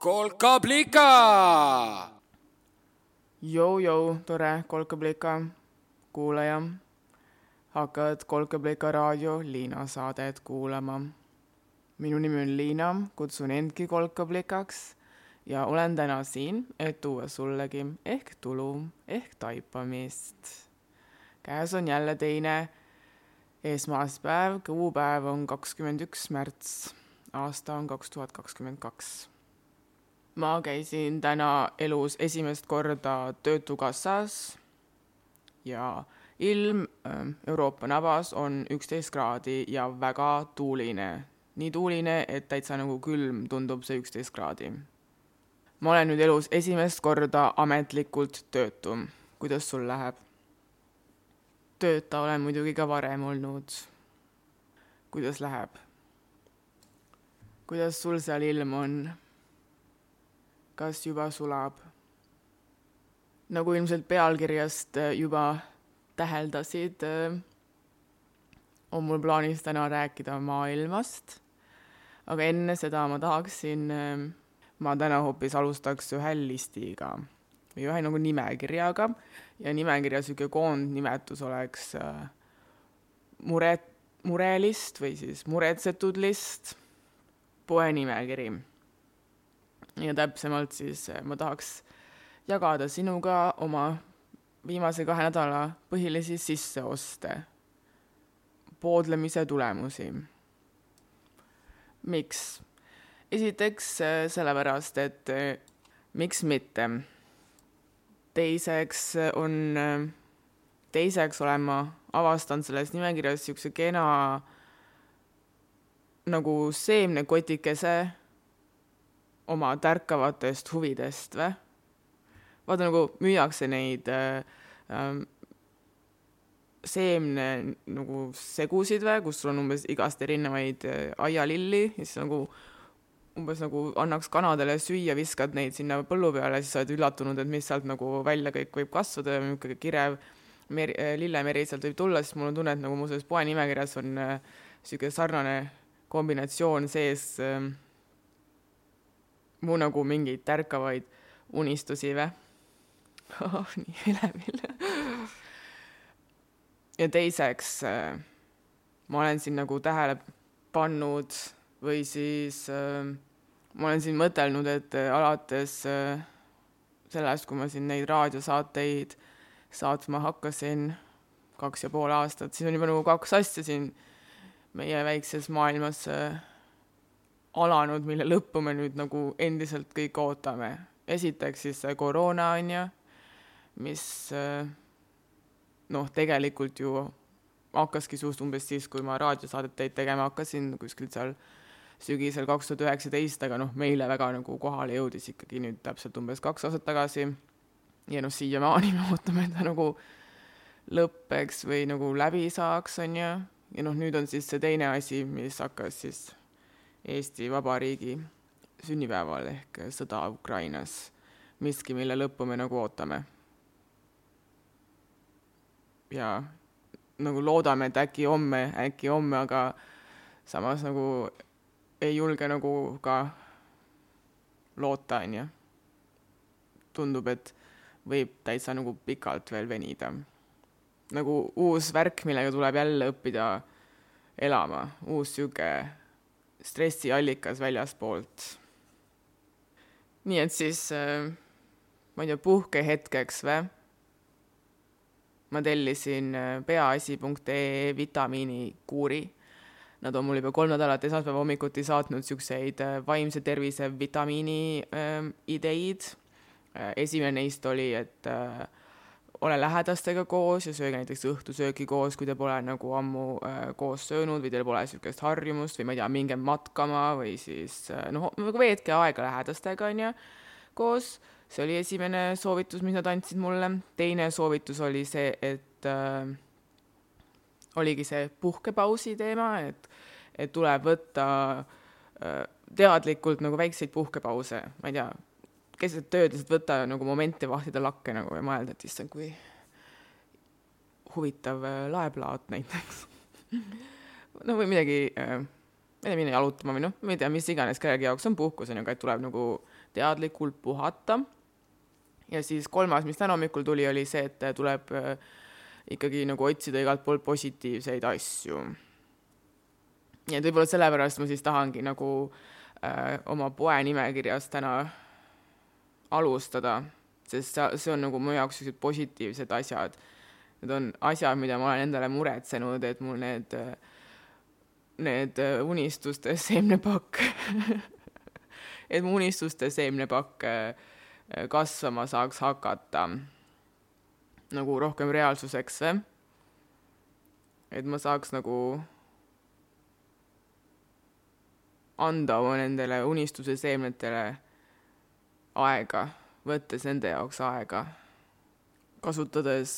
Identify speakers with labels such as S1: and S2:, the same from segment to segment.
S1: kolkablika.
S2: Jou-jou, tore kolkablika kuulaja. hakkad Kolkablika raadio Liina saadet kuulama. minu nimi on Liina, kutsun endki kolkablikaks ja olen täna siin, et tuua sullegi ehk tulu ehk taipamist. käes on jälle teine esmaspäev, kuupäev on kakskümmend üks märts, aasta on kaks tuhat kakskümmend kaks ma käisin täna elus esimest korda Töötukassas ja ilm ähm, Euroopa nabas on üksteist kraadi ja väga tuuline. nii tuuline, et täitsa nagu külm tundub see üksteist kraadi. ma olen nüüd elus esimest korda ametlikult töötu. kuidas sul läheb? tööta olen muidugi ka varem olnud. kuidas läheb? kuidas sul seal ilm on? Kas juba sulab. nagu ilmselt pealkirjast äh, juba täheldasid, äh, on mul plaanis täna rääkida maailmast. aga enne seda ma tahaksin, äh, ma täna hoopis alustaks ühe listiga või ühe nagu nimekirjaga ja nimekirja sihuke koondnimetus oleks muret, murelist või siis muretsetud list, poenimekiri ja täpsemalt siis eh, ma tahaks jagada sinuga oma viimase kahe nädala põhilisi sisseoste, poodlemise tulemusi. miks? esiteks eh, sellepärast, et eh, miks mitte. teiseks on, teiseks olen ma avastanud selles nimekirjas niisuguse kena nagu seemnekotikese oma tärkavatest huvidest või? vaata nagu müüakse neid äh, äh, seemne nagu segusid või, kus sul on umbes igast erinevaid äh, aialilli ja siis nagu umbes nagu annaks kanadele süüa, viskad neid sinna põllu peale, siis sa oled üllatunud, et mis sealt nagu välja kõik võib kasvada ja niisugune kirev meri, äh, lillemeri sealt võib tulla, siis mul on tunne, et nagu muuseas poe nimekirjas on niisugune äh, sarnane kombinatsioon sees äh, mu nagu mingeid tärkavaid unistusi või oh,? nii elevil ja teiseks äh, ma olen siin nagu tähele pannud või siis äh, ma olen siin mõtelnud, et äh, alates sellest, kui ma siin neid raadiosaateid saatma hakkasin, kaks ja pool aastat, siis on juba nagu kaks asja siin meie väikses maailmas äh, alanud, mille lõppu me nüüd nagu endiselt kõik ootame. esiteks siis see koroona on ju, mis äh, noh, tegelikult ju hakkaski suust umbes siis, kui ma raadiosaadeteid tegema hakkasin, kuskil seal sügisel kaks tuhat üheksateist, aga noh, meile väga nagu kohale jõudis ikkagi nüüd täpselt umbes kaks aastat tagasi. ja noh, siiamaani me ootame, et ta nagu lõpeks või nagu läbi saaks, on ju. ja noh, nüüd on siis see teine asi, mis hakkas siis Eesti Vabariigi sünnipäeval ehk sõda Ukrainas. miski, mille lõppu me nagu ootame. ja nagu loodame, et äkki homme, äkki homme, aga samas nagu ei julge nagu ka loota, on ju. tundub, et võib täitsa nagu pikalt veel venida. nagu uus värk, millega tuleb jälle õppida elama, uus sihuke stressiallikas väljaspoolt. nii et siis äh, ma ei tea, puhkehetkeks või? ma tellisin äh, peaasi.ee vitamiinikuuri. Nad on mulle juba kolm nädalat esmaspäeva hommikuti saatnud niisuguseid äh, vaimse tervise vitamiini äh, ideid. esimene neist oli, et äh, ole lähedastega koos ja sööge näiteks õhtusööki koos, kui te pole nagu ammu äh, koos söönud või teil pole niisugust harjumust või ma ei tea, minge matkama või siis äh, noh, nagu veetke aega lähedastega, on ju, koos. see oli esimene soovitus, mis nad andsid mulle. teine soovitus oli see, et äh, oligi see puhkepausi teema, et, et tuleb võtta äh, teadlikult nagu väikseid puhkepause, ma ei tea keset tööd lihtsalt võtta nagu momenti vahtida lakke nagu ja mõelda, et issand, kui huvitav äh, laeplaat näiteks no või midagi äh, ma ei tea, minna jalutama või noh, ma ei tea, mis iganes kellegi jaoks on puhkus, on ju, aga et tuleb nagu teadlikult puhata. ja siis kolmas, mis täna hommikul tuli, oli see, et tuleb äh, ikkagi nagu otsida igalt poolt positiivseid asju. nii et võib-olla sellepärast ma siis tahangi nagu äh, oma poe nimekirjas täna alustada, sest see, see on nagu mu jaoks sellised positiivsed asjad. Need on asjad, mida ma olen endale muretsenud, et mul need need unistuste seemnepakk et mu unistuste seemnepakk äh, kasvama saaks hakata nagu rohkem reaalsuseks et ma saaks nagu anda oma nendele unistuse seemnetele aega, võttes nende jaoks aega, kasutades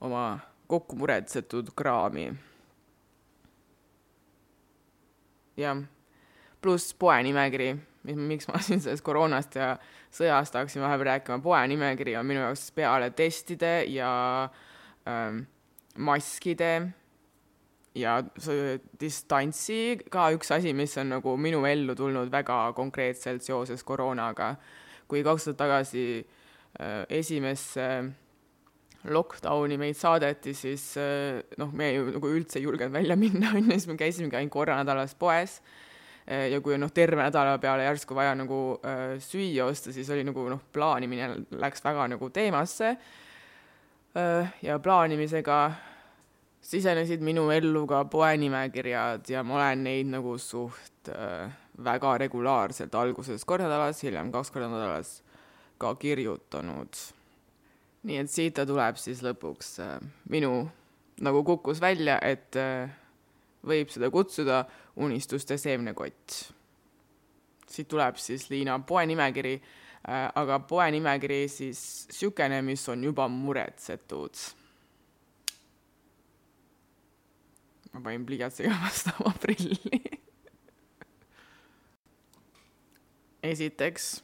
S2: oma kokku muretsetud kraami. Jah, pluss poenimekiri, miks ma siin sellest koroonast ja sõjast hakkasin vahepeal rääkima, poenimekiri on minu jaoks peale testide ja ähm, maskide ja distantsi ka üks asi, mis on nagu minu ellu tulnud väga konkreetselt seoses koroonaga. Kui kaks aastat tagasi äh, esimesse lockdowni meid saadeti, siis eh, noh, me ju nagu üldse ei julgenud välja minna, on ju, siis me käisimegi ainult korra nädalas poes. Eh, ja kui noh, terve nädala peale järsku vaja nagu äh, süüa osta, siis oli nagu noh, plaanimine läks väga nagu teemasse äh,. ja plaanimisega sisenesid minu ellu ka poenimekirjad ja ma olen neid nagu suht äh, väga regulaarselt, alguses kord nädalas, hiljem kaks korda nädalas ka kirjutanud nii et siit ta tuleb siis lõpuks äh, minu, nagu kukkus välja, et äh, võib seda kutsuda unistuste seemnekott. siit tuleb siis Liina poenimekiri äh,, aga poenimekiri siis niisugune, mis on juba muretsetud. ma panin pliiatsiga vastu oma prilli esiteks,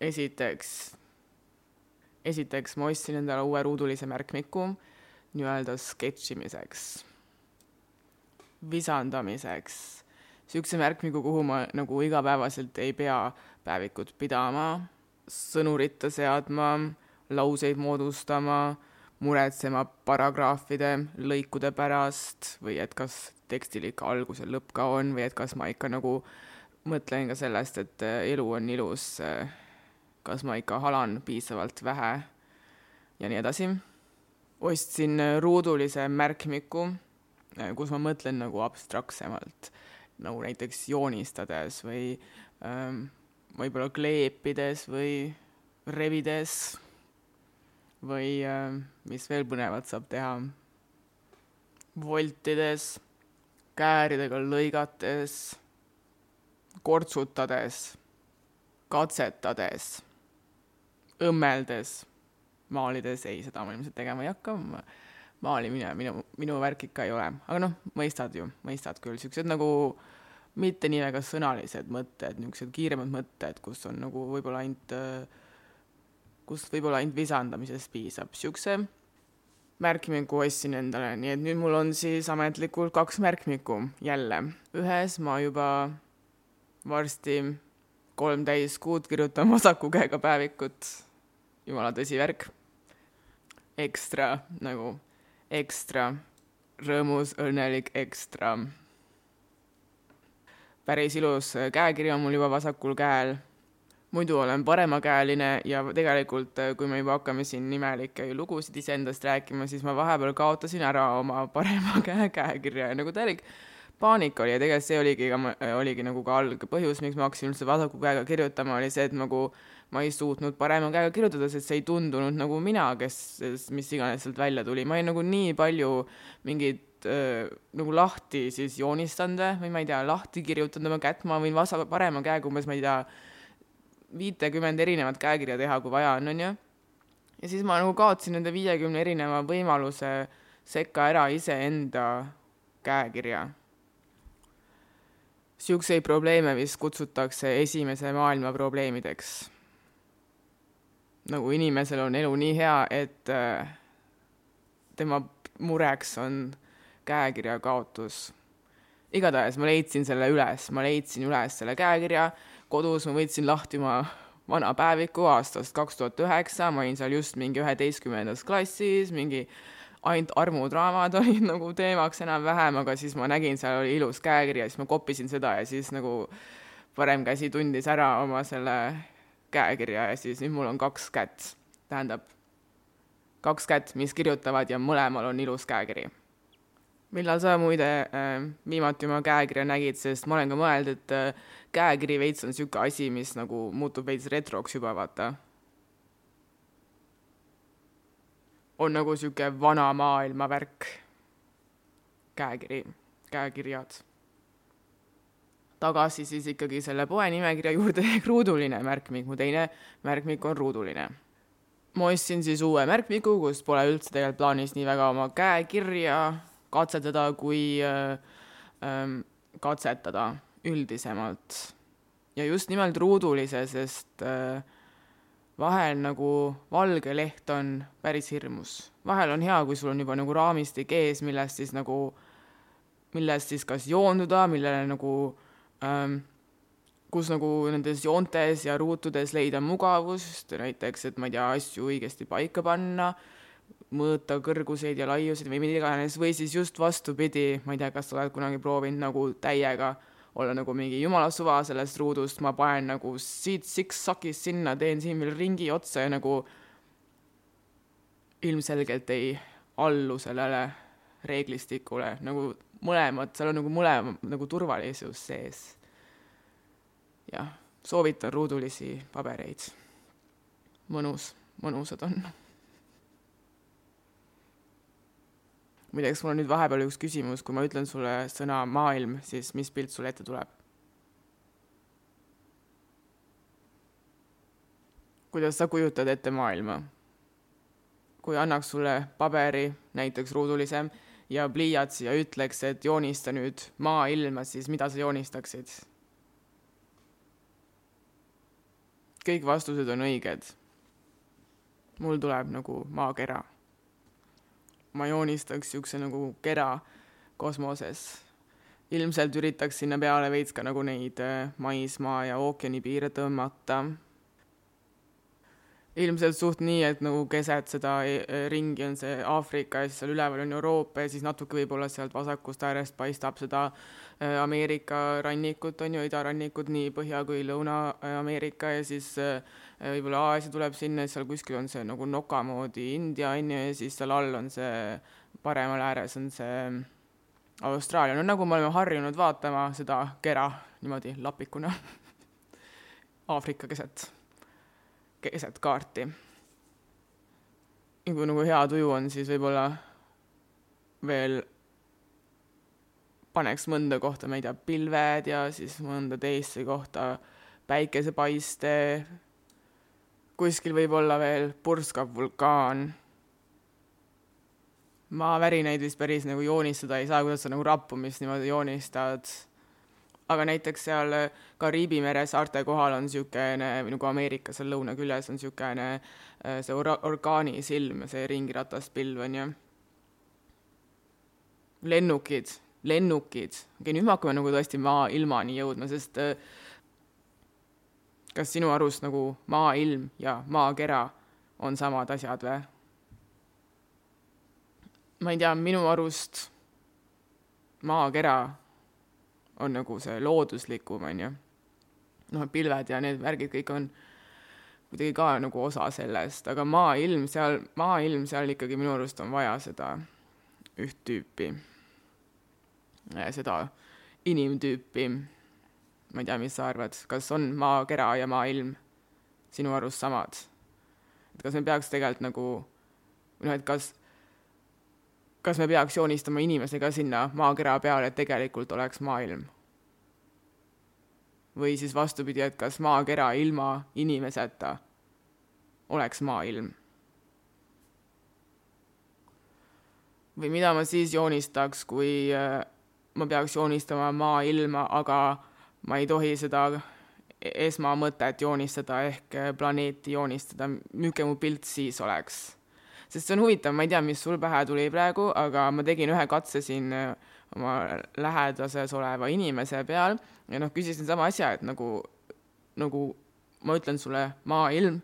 S2: esiteks esiteks ma ostsin endale uue ruudulise märkmiku nii-öelda sketšimiseks, visandamiseks, niisuguse märkmiku, kuhu ma nagu igapäevaselt ei pea päevikut pidama, sõnurit seadma, lauseid moodustama, muretsema paragrahvide, lõikude pärast või et kas tekstil ikka algus ja lõpp ka on või et kas ma ikka nagu mõtlen ka sellest, et elu on ilus kas ma ikka halan piisavalt vähe ja nii edasi. ostsin ruudulise märkmiku, kus ma mõtlen nagu abstraktsemalt, nagu näiteks joonistades või ähm, võib-olla kleepides või revides või äh, mis veel põnevat saab teha, voltides, kääridega lõigates, kortsutades, katsetades õmmeldes, maalides, ei, seda ma ilmselt tegema ei hakka, maalimine minu, minu värk ikka ei ole, aga noh, mõistad ju, mõistad küll, niisugused nagu mitte nii väga sõnalised mõtted, niisugused kiiremad mõtted, kus on nagu võib-olla ainult, kus võib-olla ainult visandamisest piisab, niisuguse märkmiku ostsin endale, nii et nüüd mul on siis ametlikult kaks märkmikku jälle. ühes ma juba varsti kolm täiskuud kirjutan vasaku käega päevikut jumala tõsi värk. ekstra nagu, ekstra rõõmus, õnnelik, ekstra. päris ilus käekiri on mul juba vasakul käel. muidu olen paremakäeline ja tegelikult, kui me juba hakkame siin imelikke lugusid iseendast rääkima, siis ma vahepeal kaotasin ära oma parema käe käekirja ja nagu täielik paanika oli ja tegelikult see oligi ka, oligi nagu ka algpõhjus, miks ma hakkasin üldse vasaku käega kirjutama, oli see, et nagu ma ei suutnud parema käega kirjutada, sest see ei tundunud nagu mina, kes, mis iganes sealt välja tuli, ma olin nagu nii palju mingit äh, nagu lahti siis joonistanud või ma ei tea, lahti kirjutanud oma kätt, ma võin vasa-, parema käega umbes, ma ei tea, viitekümmend erinevat käekirja teha, kui vaja on, on ju. ja siis ma nagu kaotasin nende viiekümne erineva võimaluse sekka ära iseenda käekirja niisuguseid probleeme vist kutsutakse esimese maailma probleemideks nagu inimesel on elu nii hea, et äh, tema mureks on käekirja kaotus. igatahes ma leidsin selle üles, ma leidsin üles selle käekirja, kodus ma võtsin lahti oma vana päeviku aastast kaks tuhat üheksa, ma olin seal just mingi üheteistkümnendas klassis, mingi ainult armudraamad olid nagu teemaks enam-vähem, aga siis ma nägin, seal oli ilus käekiri ja siis ma koppisin seda ja siis nagu parem käsi tundis ära oma selle käekirja ja siis nüüd mul on kaks kätt, tähendab kaks kätt, mis kirjutavad ja mõlemal on ilus käekiri. millal sa muide äh, viimati oma käekirja nägid, sest ma olen ka mõelnud, et äh, käekiri veits on niisugune asi, mis nagu muutub veits retroks juba, vaata. On nagu niisugune vana maailma värk. käekiri, käekirjad. tagasi siis ikkagi selle poe nimekirja juurde ehk ruuduline märkmik, mu teine märkmik on ruuduline ma ostsin siis uue märkmiku, kus pole üldse tegelikult plaanis nii väga oma käekirja katsetada, kui äh, äh, katsetada üldisemalt. ja just nimelt ruudulise, sest äh, vahel nagu valge leht on päris hirmus. vahel on hea, kui sul on juba nagu raamistik ees, millest siis nagu, millest siis kas joonduda, millele nagu ähm, kus nagu nendes joontes ja ruutudes leida mugavust, näiteks et ma ei tea, asju õigesti paika panna, mõõta kõrguseid ja laiuseid või mida iganes, või siis just vastupidi, ma ei tea, kas sa oled kunagi proovinud nagu täiega olla nagu mingi jumala suva sellest ruudust, ma panen nagu siit siksakist sinna, teen siin veel ringi otsa ja nagu ilmselgelt ei allu sellele reeglistikule, nagu mõlemad, seal on nagu mõlema nagu turvalisus sees jah, soovitan ruudulisi pabereid. mõnus, mõnusad on. Muideks, mul on nüüd vahepeal üks küsimus, kui ma ütlen sulle sõna maailm, siis mis pilt sulle ette tuleb? kuidas sa kujutad ette maailma? kui annaks sulle paberi, näiteks ruudulisem, ja pliiatsi ja ütleks, et joonista nüüd maailma, siis mida sa joonistaksid? kõik vastused on õiged. mul tuleb nagu maakera. Ma joonistaks niisuguse nagu kera kosmoses. ilmselt üritaks sinna peale veits ka nagu neid äh, maismaa ja ookeanipiire tõmmata ilmselt suht nii, et nagu keset seda e, ringi on see Aafrika ja siis seal üleval on Euroopa ja siis natuke võib-olla sealt vasakust äärest paistab seda Ameerika rannikut, on ju, idarannikut, nii Põhja- kui Lõuna-Ameerika ja siis võib-olla Aasia tuleb sinna, seal kuskil on see nagu noka moodi India, on ju, ja siis seal all on see, paremal ääres on see Austraalia, no nagu me oleme harjunud vaatama seda kera niimoodi lapikuna Aafrika keset keset kaarti. ja kui nagu hea tuju on, siis võib-olla veel paneks mõnda kohta, ma ei tea, pilved ja siis mõnda teisse kohta päikesepaiste. kuskil võib olla veel purskav vulkaan. maavärinaid vist päris nagu joonistada ei saa, kuidas sa nagu rappumist niimoodi joonistad aga näiteks seal äh, Kariibi mere saarte kohal on niisugune, nagu Ameerika seal lõunaküljes on niisugune äh, see or-, orkaanisilm, see ringirattaspilv on ju. lennukid, lennukid, okei okay,, nüüd me hakkame nagu tõesti maailmani jõudma, sest äh, kas sinu arust nagu maailm ja maakera on samad asjad või? ma ei tea, minu arust maakera on nagu see looduslikum, on ju. noh, pilved ja need värgid kõik on kuidagi ka nagu osa sellest, aga maailm seal, maailm seal ikkagi minu arust on vaja seda üht tüüpi, seda inimtüüpi. ma ei tea, mis sa arvad, kas on maakera ja maailm sinu arust samad? et kas me peaks tegelikult nagu, noh, et kas kas me peaks joonistama inimese ka sinna maakera peale, et tegelikult oleks maailm? või siis vastupidi, et kas maakera ilma inimeseta oleks maailm? või mida ma siis joonistaks, kui äh, ma peaks joonistama maailma, aga ma ei tohi seda esmamõtet joonistada ehk planeeti joonistada, milline mu pilt siis oleks sest see on huvitav, ma ei tea, mis sul pähe tuli praegu, aga ma tegin ühe katse siin äh, oma lähedases oleva inimese peal ja noh, küsisin sama asja, et nagu, nagu ma ütlen sulle maailm,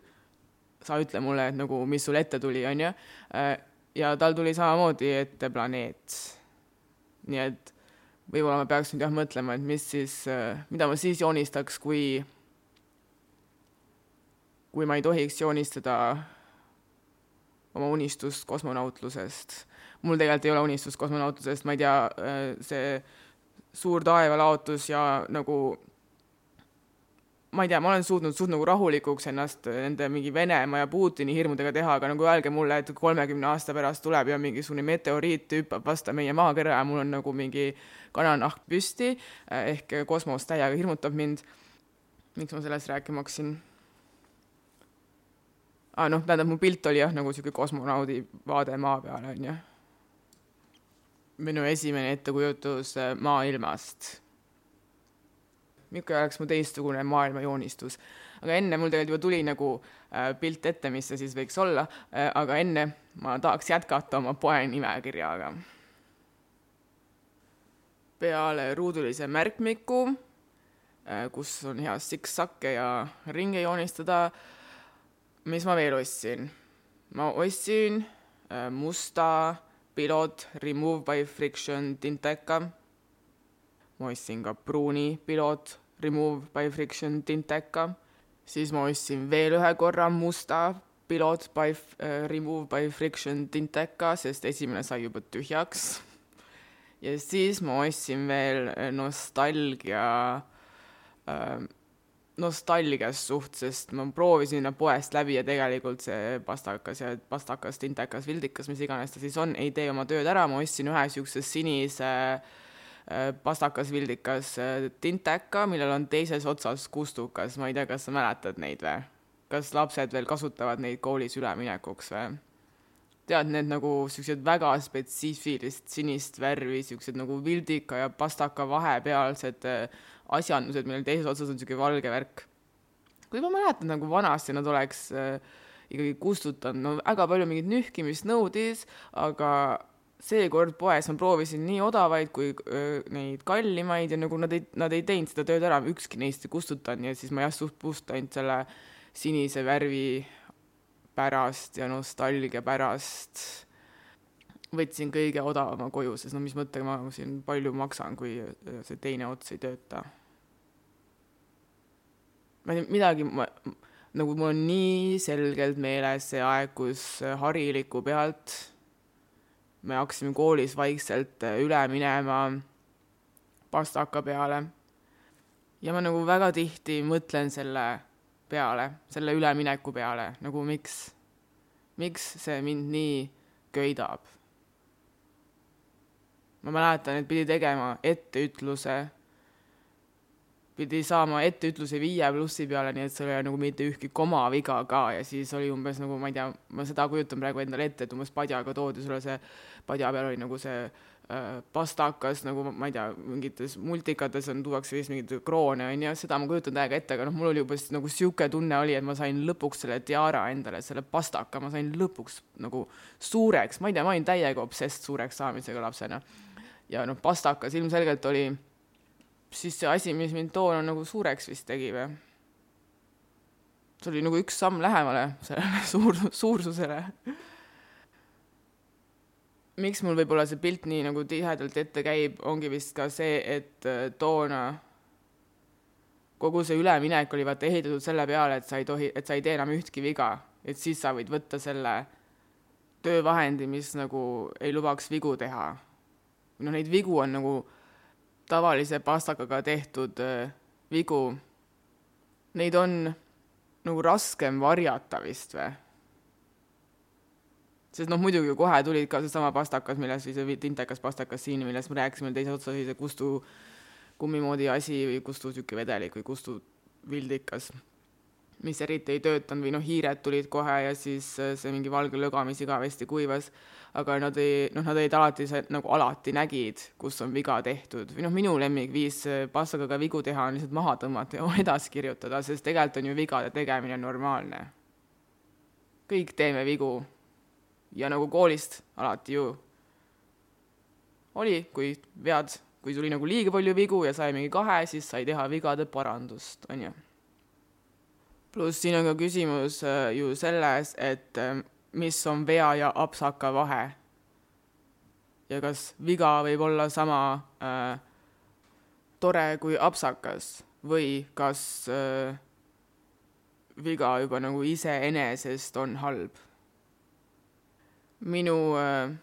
S2: sa ütle mulle, et nagu, mis sul ette tuli, on ju. Äh, ja tal tuli samamoodi ette planeet. nii et võib-olla ma peaks nüüd jah mõtlema, et mis siis, äh, mida ma siis joonistaks, kui, kui ma ei tohiks joonistada oma unistust kosmonautlusest. Mul tegelikult ei ole unistust kosmonautlusest, ma ei tea, äh, see suur taevalaotus ja nagu ma ei tea, ma olen suutnud suht nagu rahulikuks ennast nende mingi Venemaa ja Putini hirmudega teha, aga nagu öelge mulle, et kolmekümne aasta pärast tuleb ja mingisugune meteoriit hüppab vastu meie maakera ja mul on nagu mingi kananahk püsti, äh, ehk kosmos täiega hirmutab mind. miks ma sellest rääkima hakkasin? aa ah, noh, tähendab, mu pilt oli jah, nagu niisugune kosmonaudi vaade maa peale, on ju minu esimene ettekujutus äh, maailmast. Niisugune oleks mu teistsugune maailmajoonistus. aga enne mul tegelikult juba tuli nagu äh, pilt ette, mis see siis võiks olla äh,, aga enne ma tahaks jätkata oma poe nimekirjaga. peale ruudulise märkmiku äh,, kus on hea siksakke ja ringe joonistada, mis ma veel ostsin? ma ostsin äh, musta Pilot Remove by Friction tinteka. Ma ostsin ka pruuni Pilot Remove by Friction tinteka. siis ma ostsin veel ühe korra musta Pilot by äh, Remove by Friction tinteka, sest esimene sai juba tühjaks. ja siis ma ostsin veel äh, nostalgia äh, nostalgias suht, sest ma proovisin sinna poest läbi ja tegelikult see pastakas ja pastakas, tintekas, vildikas, mis iganes ta siis on, ei tee oma tööd ära, ma ostsin ühe niisuguse sinise äh, pastakas, vildikas äh, tinteka, millel on teises otsas kustukas, ma ei tea, kas sa mäletad neid või? kas lapsed veel kasutavad neid koolis üleminekuks või? tead, need nagu siuksed väga spetsiifilist sinist värvi, siuksed nagu vildika ja pastaka vahepealsed äh, asjandused, millel teises otsas on niisugune valge värk. kui ma mäletan, nagu vanasti nad oleks äh, ikkagi kustutanud, no väga palju mingit nühkimist nõudis, aga seekord poes ma proovisin nii odavaid kui öö, neid kallimaid ja nagu nad ei, nad ei teinud seda tööd ära, ükski neist ei kustutanud ja siis ma jah, suht puust ainult selle sinise värvi pärast ja nostalgia pärast võtsin kõige odavama koju, sest no mis mõttega ma siin palju maksan, kui see teine ots ei tööta. Ma ei tea, midagi ma, nagu mul on nii selgelt meeles see aeg, kus hariliku pealt me hakkasime koolis vaikselt üle minema pastaka peale. ja ma nagu väga tihti mõtlen selle peale, selle ülemineku peale, nagu miks, miks see mind nii köidab. ma mäletan, et pidi tegema etteütluse pidi saama etteütluse viie plussi peale, nii et seal ei ole nagu mitte ühtki komaviga ka ja siis oli umbes nagu ma ei tea, ma seda kujutan praegu endale ette, et umbes padjaga toodi sulle see, padja peal oli nagu see äh, pastakas nagu ma ei tea, mingites multikates on, tuuakse vist mingeid kroone onju, seda ma kujutan täiega ette, aga noh, mul oli juba nagu sihuke tunne oli, et ma sain lõpuks selle tiara endale, selle pastaka, ma sain lõpuks nagu suureks, ma ei tea, ma olin täiega obsess suureks saamisega lapsena. ja noh, pastakas ilmselgelt oli siis see asi, mis mind toona nagu suureks vist tegi või? see oli nagu üks samm lähemale sellele suur, suursusele. miks mul võib-olla see pilt nii nagu tihedalt ette käib, ongi vist ka see, et äh, toona kogu see üleminek oli vaata ehitatud selle peale, et sa ei tohi, et sa ei tee enam ühtki viga, et siis sa võid võtta selle töövahendi, mis nagu ei lubaks vigu teha. noh, neid vigu on nagu tavalise pastakaga tehtud vigu, neid on nagu raskem varjata vist või? sest noh, muidugi kohe tulid ka seesama pastakas, milles või see tintekas pastakas siin, millest me rääkisime, teise otsa oli see kustu kummi moodi asi või kustu niisugune vedelik või kustu vildikas mis eriti ei töötanud või noh, hiired tulid kohe ja siis äh, see mingi valge löga, mis igavesti kuivas, aga nad ei, noh, nad olid alati, nagu alati nägid, kus on viga tehtud või noh, minu lemmikviis äh, pastakaga vigu teha on lihtsalt maha tõmmata ja edasi kirjutada, sest tegelikult on ju vigade tegemine normaalne. kõik teeme vigu. ja nagu koolist alati ju oli, kui vead, kui tuli nagu liiga palju vigu ja sai mingi kahe, siis sai teha vigade parandust, on ju. Pluss siin on ka küsimus äh, ju selles, et äh, mis on vea ja apsaka vahe. ja kas viga võib olla sama äh, tore kui apsakas või kas äh, viga juba nagu iseenesest on halb. minu äh,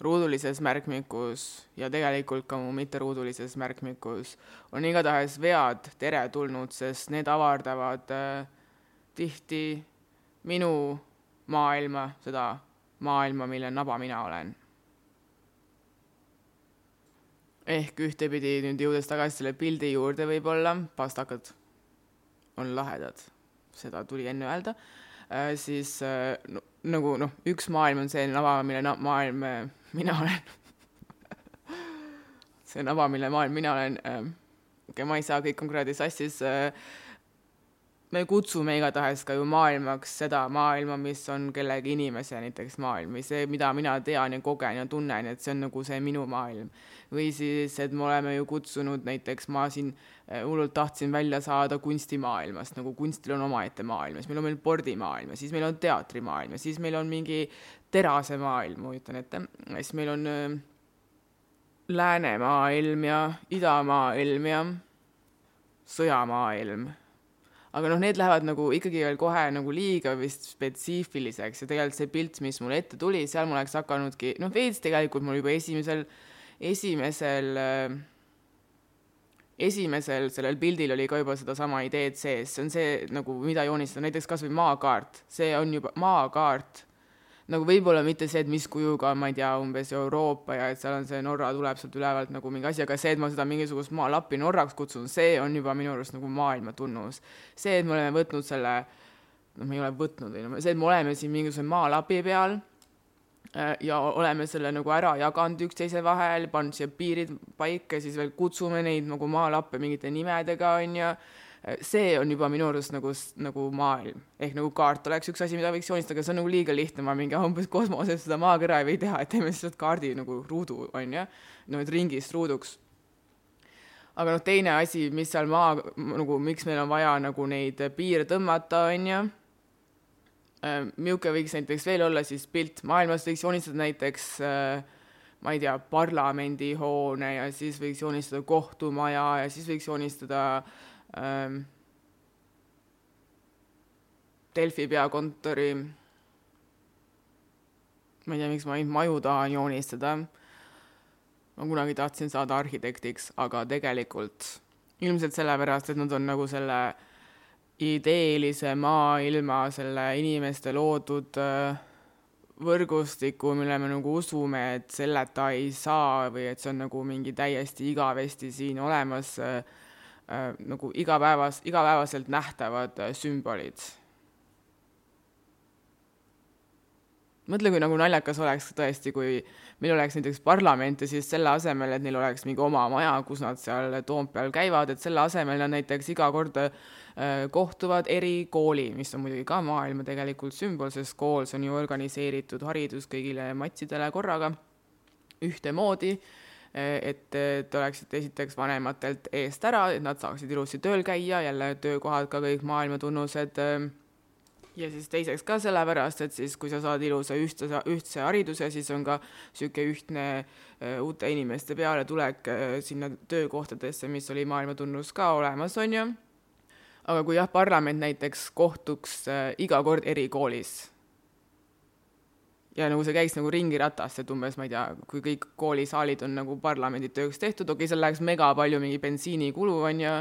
S2: ruudulises märkmikus ja tegelikult ka mu mitteruudulises märkmikus on igatahes vead teretulnud, sest need avardavad äh, tihti minu maailma, seda maailma, mille naba mina olen. ehk ühtepidi nüüd jõudes tagasi selle pildi juurde võib-olla, pastakad on lahedad. Seda tuli enne öelda. Äh,, siis äh, no, nagu noh, üks maailm on see nava, mille na-, maailm äh, mina olen. See nava, mille maailm mina olen äh,, ma ei saa kõik on kuradi sassis äh,, me kutsume igatahes ka ju maailmaks seda maailma, mis on kellegi inimese näiteks maailm või see, mida mina tean ja kogen ja tunnen, et see on nagu see minu maailm. või siis, et me oleme ju kutsunud näiteks, ma siin äh, hullult tahtsin välja saada kunstimaailmast, nagu kunstil on omaette maailm, siis meil on meil spordimaailm ja siis meil on teatrimaailm ja siis meil on mingi terasemaailm, ma kujutan ette, siis meil on äh, läänemaailm ja idamaailm ja sõjamaailm aga noh, need lähevad nagu ikkagi veel kohe nagu liiga vist spetsiifiliseks ja tegelikult see pilt, mis mulle ette tuli, seal ma oleks hakanudki, noh, veits tegelikult mul juba esimesel, esimesel äh, esimesel sellel pildil oli ka juba sedasama ideed sees, see on see nagu, mida joonistada, näiteks kas või maakaart, see on juba maakaart nagu võib-olla mitte see, et mis kujuga, ma ei tea, umbes Euroopa ja et seal on see Norra tuleb sealt ülevalt nagu mingi asi, aga see, et ma seda mingisugust maalappi Norraks kutsun, see on juba minu arust nagu maailma tunnus. see, et me oleme võtnud selle, noh, me ei ole võtnud, või noh, see, et me oleme siin mingisuguse maalapi peal äh, ja oleme selle nagu ära jaganud üksteise vahel, pannud siia piirid paika, siis veel kutsume neid nagu maalappe mingite nimedega, on ju see on juba minu arust nagu, nagu maailm. ehk nagu kaart oleks üks asi, mida võiks joonistada, aga see on nagu liiga lihtne, ma mingi umbes kosmoses seda maakera ei või teha, et teeme lihtsalt kaardi nagu ruudu, on ju, no et ringist ruuduks. aga noh, teine asi, mis seal maa, nagu miks meil on vaja nagu neid piire tõmmata, on ju, äh, milline võiks näiteks veel olla siis pilt, maailmas võiks joonistada näiteks äh, ma ei tea, parlamendihoone ja siis võiks joonistada kohtumaja ja siis võiks joonistada äh, ähm, Delfi peakontori, ma ei tea, miks ma ainult maju tahan joonistada. ma kunagi tahtsin saada arhitektiks, aga tegelikult ilmselt sellepärast, et nad on nagu selle ideelise maailma, selle inimeste loodud äh, võrgustiku, mille me nagu usume, et selleta ei saa või et see on nagu mingi täiesti igavesti siin olemas äh, nagu igapäevas, igapäevaselt nähtavad äh, sümbolid. mõtle, kui nagu naljakas oleks tõesti, kui meil oleks näiteks parlament ja siis selle asemel, et neil oleks mingi oma maja, kus nad seal Toompeal käivad, et selle asemel nad näiteks iga kord äh, kohtuvad erikooli, mis on muidugi ka maailma tegelikult sümbol, sest kool, see on ju organiseeritud haridus kõigile matsidele korraga ühtemoodi et te oleksite esiteks vanematelt eest ära, et nad saaksid ilusti tööl käia, jälle töökohad ka kõik maailma tunnused. ja siis teiseks ka sellepärast, et siis, kui sa saad ilusa ühtse, ühtse hariduse, siis on ka niisugune ühtne uute inimeste pealetulek sinna töökohtadesse, mis oli maailma tunnus ka olemas, on ju. aga kui jah, parlament näiteks kohtuks iga kord erikoolis ja nagu see käiks nagu ringiratast, et umbes ma ei tea, kui kõik koolisaalid on nagu parlamendi tööks tehtud, okei okay,, seal läheks mega palju mingi bensiinikulu, on ju,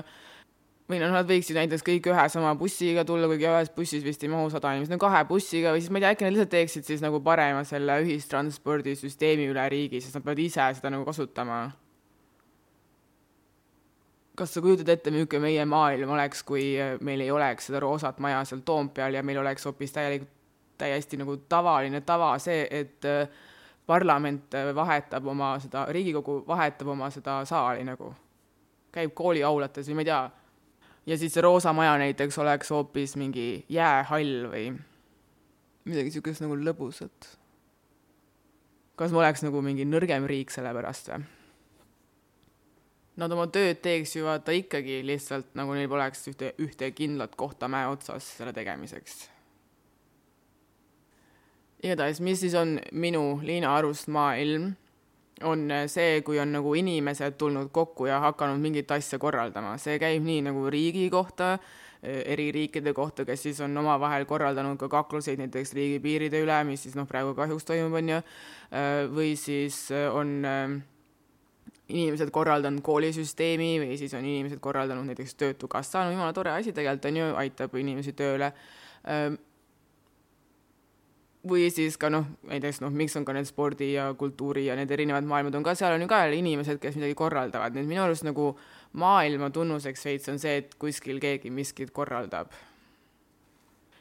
S2: või noh, nad võiksid näiteks kõik ühe sama bussiga tulla, kuigi ühes bussis vist ei mahu sada inimest, no kahe bussiga või siis ma ei tea, äkki nad lihtsalt teeksid siis nagu parema selle ühistranspordisüsteemi üle riigi, sest nad peavad ise seda nagu kasutama. kas sa kujutad ette, milline meie maailm oleks, kui meil ei oleks seda roosat maja seal Toompeal ja meil oleks hoopis täielikult täiesti nagu tavaline tava see, et äh, parlament äh, vahetab oma seda, Riigikogu vahetab oma seda saali nagu, käib kooliaulates või ma ei tea, ja siis see Roosa Maja näiteks oleks hoopis mingi jäähall või midagi niisugust nagu lõbusat. kas ma oleks nagu mingi nõrgem riik selle pärast või? nad oma tööd teeks ju vaata ikkagi lihtsalt nagu neil poleks ühte, ühte kindlat kohta mäe otsas selle tegemiseks. Igatahes, mis siis on minu Liina Arust maailm, on see, kui on nagu inimesed tulnud kokku ja hakanud mingit asja korraldama, see käib nii nagu riigi kohta, eri riikide kohta, kes siis on omavahel korraldanud ka kakluseid näiteks riigipiiride üle, mis siis noh, praegu kahjuks toimub, on ju, või siis on äh, inimesed korraldanud koolisüsteemi või siis on inimesed korraldanud näiteks Töötukassa, no jumala tore asi tegelikult on ju, aitab inimesi tööle. Või siis ka noh, näiteks noh, miks on ka need spordi ja kultuuri ja need erinevad maailmad on ka, seal on ju ka jälle inimesed, kes midagi korraldavad, nii et minu arust nagu maailma tunnuseks veits on see, et kuskil keegi miskit korraldab.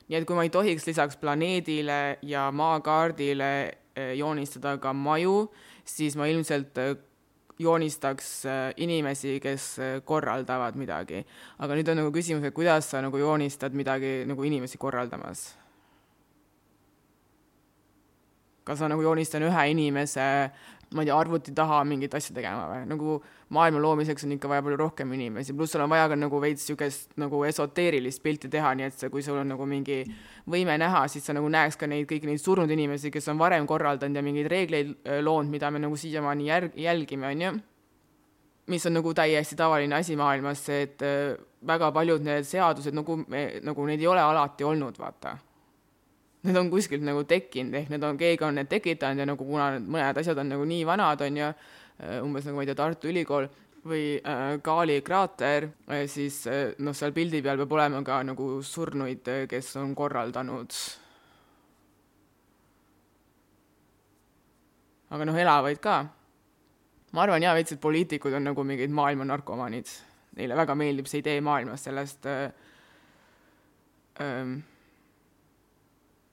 S2: nii et kui ma ei tohiks lisaks planeedile ja maakaardile eh, joonistada ka maju, siis ma ilmselt eh, joonistaks äh, inimesi, kes korraldavad midagi. aga nüüd on nagu küsimus, et kuidas sa nagu joonistad midagi nagu inimesi korraldamas? Kas ma nagu joonistan ühe inimese ma ei tea, arvuti taha mingit asja tegema või, nagu maailma loomiseks on ikka vaja palju rohkem inimesi, pluss sul on vaja ka nagu veits niisugust nagu esoteerilist pilti teha, nii et see, kui sul on nagu mingi võime näha, siis sa nagu näeks ka neid, kõiki neid surnud inimesi, kes on varem korraldanud ja mingeid reegleid loonud, mida me nagu siiamaani järg-, jälgime, on ju. mis on nagu täiesti tavaline asi maailmas, see, et väga paljud need seadused nagu, nagu neid ei ole alati olnud, vaata need on kuskilt nagu tekkinud, ehk need on, keegi on need tekitanud ja nagu kuna need mõned asjad on nagu nii vanad, on ju, äh, umbes nagu ma ei tea, Tartu Ülikool või äh, Kaali kraater äh,, siis äh, noh, seal pildi peal peab olema ka nagu surnuid, äh, kes on korraldanud. aga noh, elavaid ka. ma arvan jaa, veits, et poliitikud on nagu mingid maailma narkomaanid. Neile väga meeldib see idee maailmas sellest äh, äh,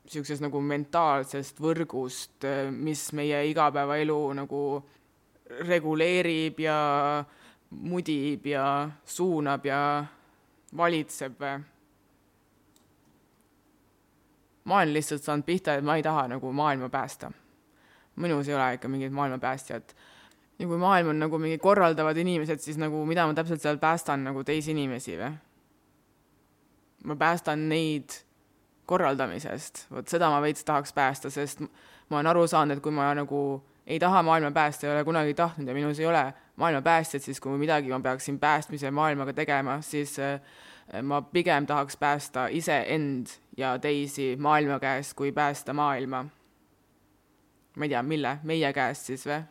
S2: niisugusest nagu mentaalsest võrgust, mis meie igapäevaelu nagu reguleerib ja mudib ja suunab ja valitseb. ma olen lihtsalt saanud pihta, et ma ei taha nagu maailma päästa. minus ei ole ikka mingit maailmapäästjat. ja kui maailm on nagu mingi korraldavad inimesed, siis nagu mida ma täpselt seal päästan nagu teisi inimesi või? ma päästan neid korraldamisest, vot seda ma veits tahaks päästa, sest ma olen aru saanud, et kui ma nagu ei taha maailma päästa, ei ole kunagi tahtnud ja minus ei ole maailma päästjat, siis kui midagi ma peaksin päästmise maailmaga tegema, siis äh, ma pigem tahaks päästa iseend ja teisi maailma käest, kui päästa maailma. ma ei tea, mille, meie käest siis või?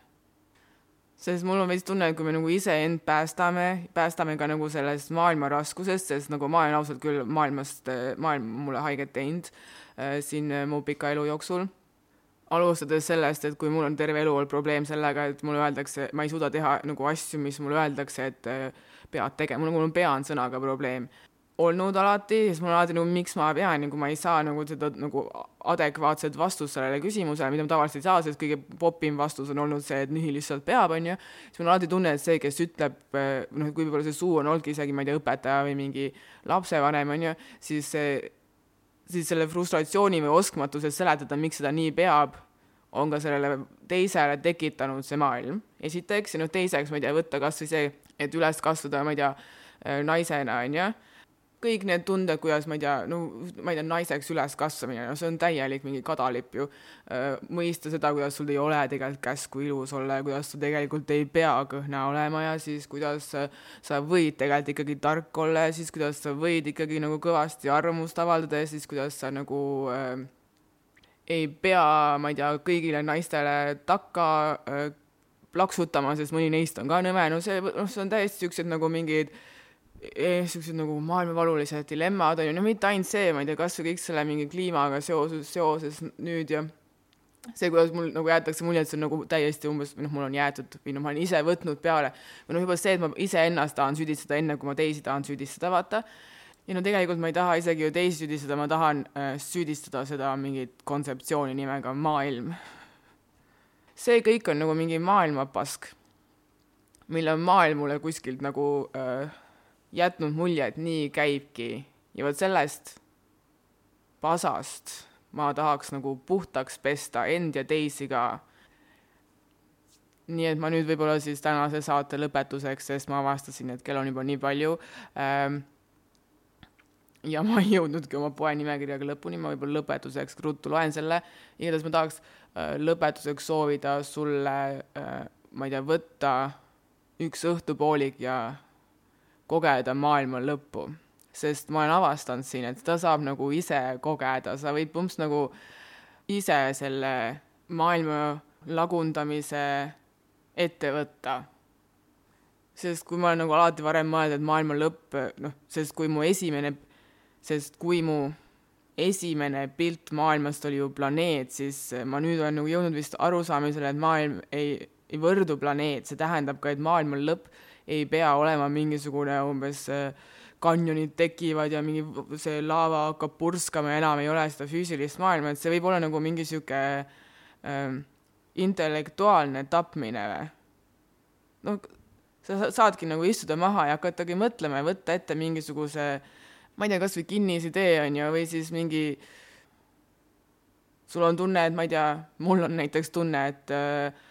S2: Sest mul on veits tunne, et kui me nagu iseend päästame, päästame ka nagu sellest maailma raskusest, sest nagu ma olen ausalt küll maailmast, maailm mulle haiget teinud äh, siin äh, mu pika elu jooksul. alustades sellest, et kui mul on terve elu olnud probleem sellega, et mulle öeldakse, ma ei suuda teha nagu asju, mis mulle öeldakse, et äh, pead tegema, mul on pea on sõnaga probleem olnud alati, siis mul on alati nagu, miks ma pean, nagu ma ei saa nagu seda nagu adekvaatset vastust sellele küsimusele, mida ma tavaliselt ei saa, sest kõige popim vastus on olnud see, et nii lihtsalt peab, on ju. siis mul on alati tunne, et see, kes ütleb, noh, kui võib-olla see suu on olnudki isegi, ma ei tea, õpetaja või mingi lapsevanem, on ju, siis see, siis selle frustratsiooni või oskmatuse seletada, miks seda nii peab, on ka sellele teisele tekitanud see maailm, esiteks, ja noh, teiseks, ma ei tea, võtta kas või see, et üles kasvada, ma ei tea, naisena, on ju kõik need tunded, kuidas ma ei tea, no ma ei tea, naiseks üleskasvamine, no see on täielik mingi kadalipp ju. mõista seda, kuidas sul ei ole tegelikult käsku ilus olla ja kuidas sa tegelikult ei pea kõhna olema ja siis kuidas sa võid tegelikult ikkagi tark olla ja siis kuidas sa võid ikkagi nagu kõvasti arvamust avaldada ja siis kuidas sa nagu äh, ei pea, ma ei tea, kõigile naistele takka äh, plaksutama, sest mõni neist on ka nõme, no see, noh, see on täiesti siuksed nagu mingid äh, niisugused nagu maailmavalulised dilemmad on ju, no mitte ainult see, ma ei tea, kas või kõik selle mingi kliimaga seoses, seoses nüüd ja see, kuidas mul nagu jäetakse mulje, et see on nagu täiesti umbes, või noh, mul on jäetud või noh, ma olen ise võtnud peale, või noh, juba see, et ma iseennast tahan süüdistada, enne kui ma teisi tahan süüdistada, vaata, ja no tegelikult ma ei taha isegi ju teisi süüdistada, ma tahan äh, süüdistada seda mingit kontseptsiooni nimega maailm. see kõik on nagu mingi maailmapask, mille maailm mulle kuskilt nagu äh, jätnud mulje, et nii käibki. Ja vot sellest pasast ma tahaks nagu puhtaks pesta end ja teisi ka. nii et ma nüüd võib-olla siis tänase saate lõpetuseks, sest ma avastasin, et kell on juba nii palju ähm,, ja ma ei jõudnudki oma poe nimekirjaga lõpuni, ma võib-olla lõpetuseks ruttu loen selle, igatahes ma tahaks äh, lõpetuseks soovida sulle äh,, ma ei tea, võtta üks õhtupoolik ja kogeda maailma lõppu. sest ma olen avastanud siin, et ta saab nagu ise kogeda, sa võid umbes nagu ise selle maailma lagundamise ette võtta. Sest kui ma olen nagu alati varem mõelnud, et maailma lõpp, noh, sest kui mu esimene sest kui mu esimene pilt maailmast oli ju planeet, siis ma nüüd olen nagu jõudnud vist arusaamisele, et maailm ei, ei võrdu planeet, see tähendab ka, et maailma lõpp ei pea olema mingisugune umbes äh, kanjonid tekivad ja mingi see laava hakkab purskama ja enam ei ole seda füüsilist maailma, et see võib olla nagu mingi sihuke ähm, intellektuaalne tapmine või? noh, sa saadki nagu istuda maha ja hakatagi mõtlema ja võtta ette mingisuguse ma ei tea, kasvõi kinnisidee on ju, või siis mingi sul on tunne, et ma ei tea, mul on näiteks tunne, et äh,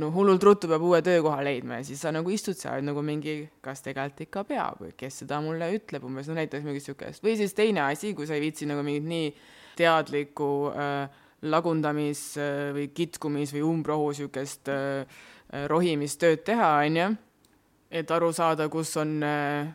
S2: no hullult ruttu peab uue töökoha leidma ja siis sa nagu istud seal nagu mingi, kas tegelikult ikka peab? Või kes seda mulle ütleb? Umbes, no näiteks mingit siukest. või siis teine asi, kui sa ei viitsi nagu mingit nii teadlikku äh, lagundamis äh, või kitkumis või umbrohu siukest äh, rohimistööd teha, onju, et aru saada, kus on äh,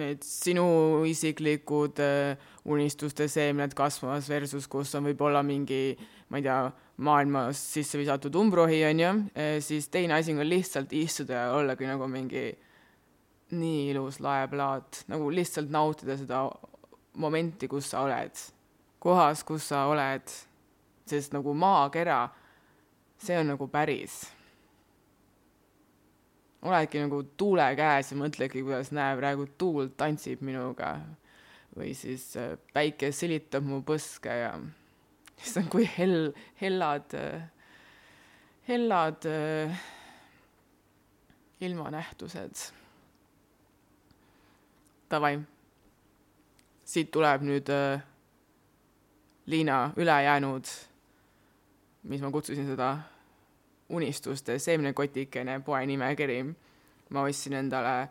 S2: need sinu isiklikud äh, unistuste seemned kasvamas versus kus on võib-olla mingi, ma ei tea, maailmas sisse visatud umbrohi, on ju, äh, siis teine asi on ka lihtsalt istuda ja ollagi nagu mingi nii ilus laeplaat, nagu lihtsalt nautida seda momenti, kus sa oled, kohas, kus sa oled, sest nagu maakera, see on nagu päris. Oledki nagu tuule käes ja mõtledki, kuidas näe, praegu tuul tantsib minuga või siis äh, päike silitab mu põske ja issand, kui hell, hellad, hellad äh, ilmanähtused. Davai, siit tuleb nüüd äh, Liina ülejäänud, mis ma kutsusin seda unistuste seemnekotikene poe nimekiri. ma ostsin endale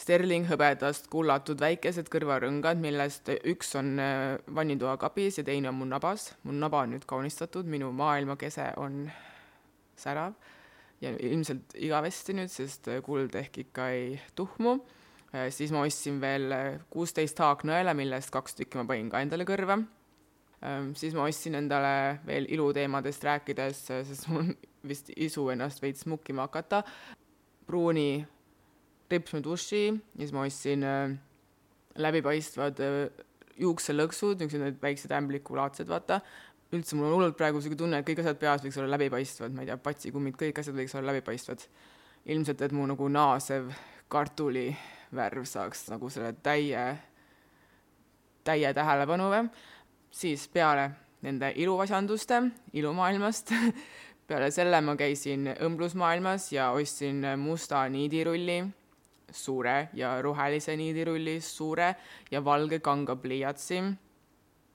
S2: Sterling hõbedast kullatud väikesed kõrvarõngad, millest üks on äh, vannitoa kapis ja teine on mul nabas. mul naba on nüüd kaunistatud, minu maailmakese on särav ja ilmselt igavesti nüüd, sest äh, kuld ehk ikka ei tuhmu. Äh, siis ma ostsin veel kuusteist haaknõela, millest kaks tükki ma panin ka endale kõrva Ehm, siis ma ostsin endale veel iluteemadest rääkides, sest mul vist isu ennast veits mukkima hakata, pruuni ripsmeduši ja siis ma ostsin äh, läbipaistvad äh, juukselõksud, niisugused need väiksed ämblikulaadsed, vaata. üldse mul on hullult praegu niisugune tunne, et kõik asjad peas võiks olla läbipaistvad, ma ei tea, patsikummid, kõik asjad võiks olla läbipaistvad. ilmselt, et mu nagu naasev kartulivärv saaks nagu selle täie, täie tähelepanu või siis peale nende iluvasanduste ilumaailmast peale selle ma käisin õmblusmaailmas ja ostsin musta niidirulli, suure ja rohelise niidirulli, suure ja valge kanga pliiatsi.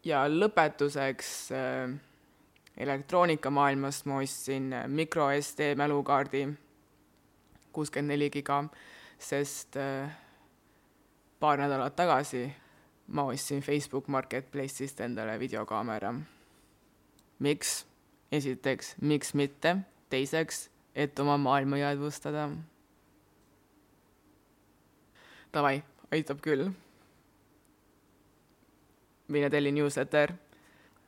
S2: ja lõpetuseks äh, elektroonikamaailmast ma ostsin micro SD mälukaardi, kuuskümmend neli giga, sest äh, paar nädalat tagasi ma ostsin Facebook Marketplace'ist endale videokaamera. miks? esiteks, miks mitte? teiseks, et oma maailma jäädvustada. Davai, aitab küll. mine telli newsletter.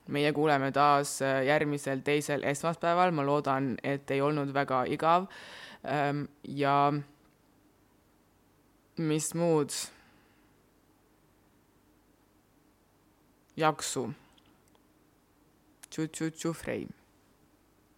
S2: meie kuuleme taas äh, järgmisel teisel esmaspäeval, ma loodan, et ei olnud väga igav. Ähm, ja mis muud jaksu. Tšu-tšu-tšu, Frei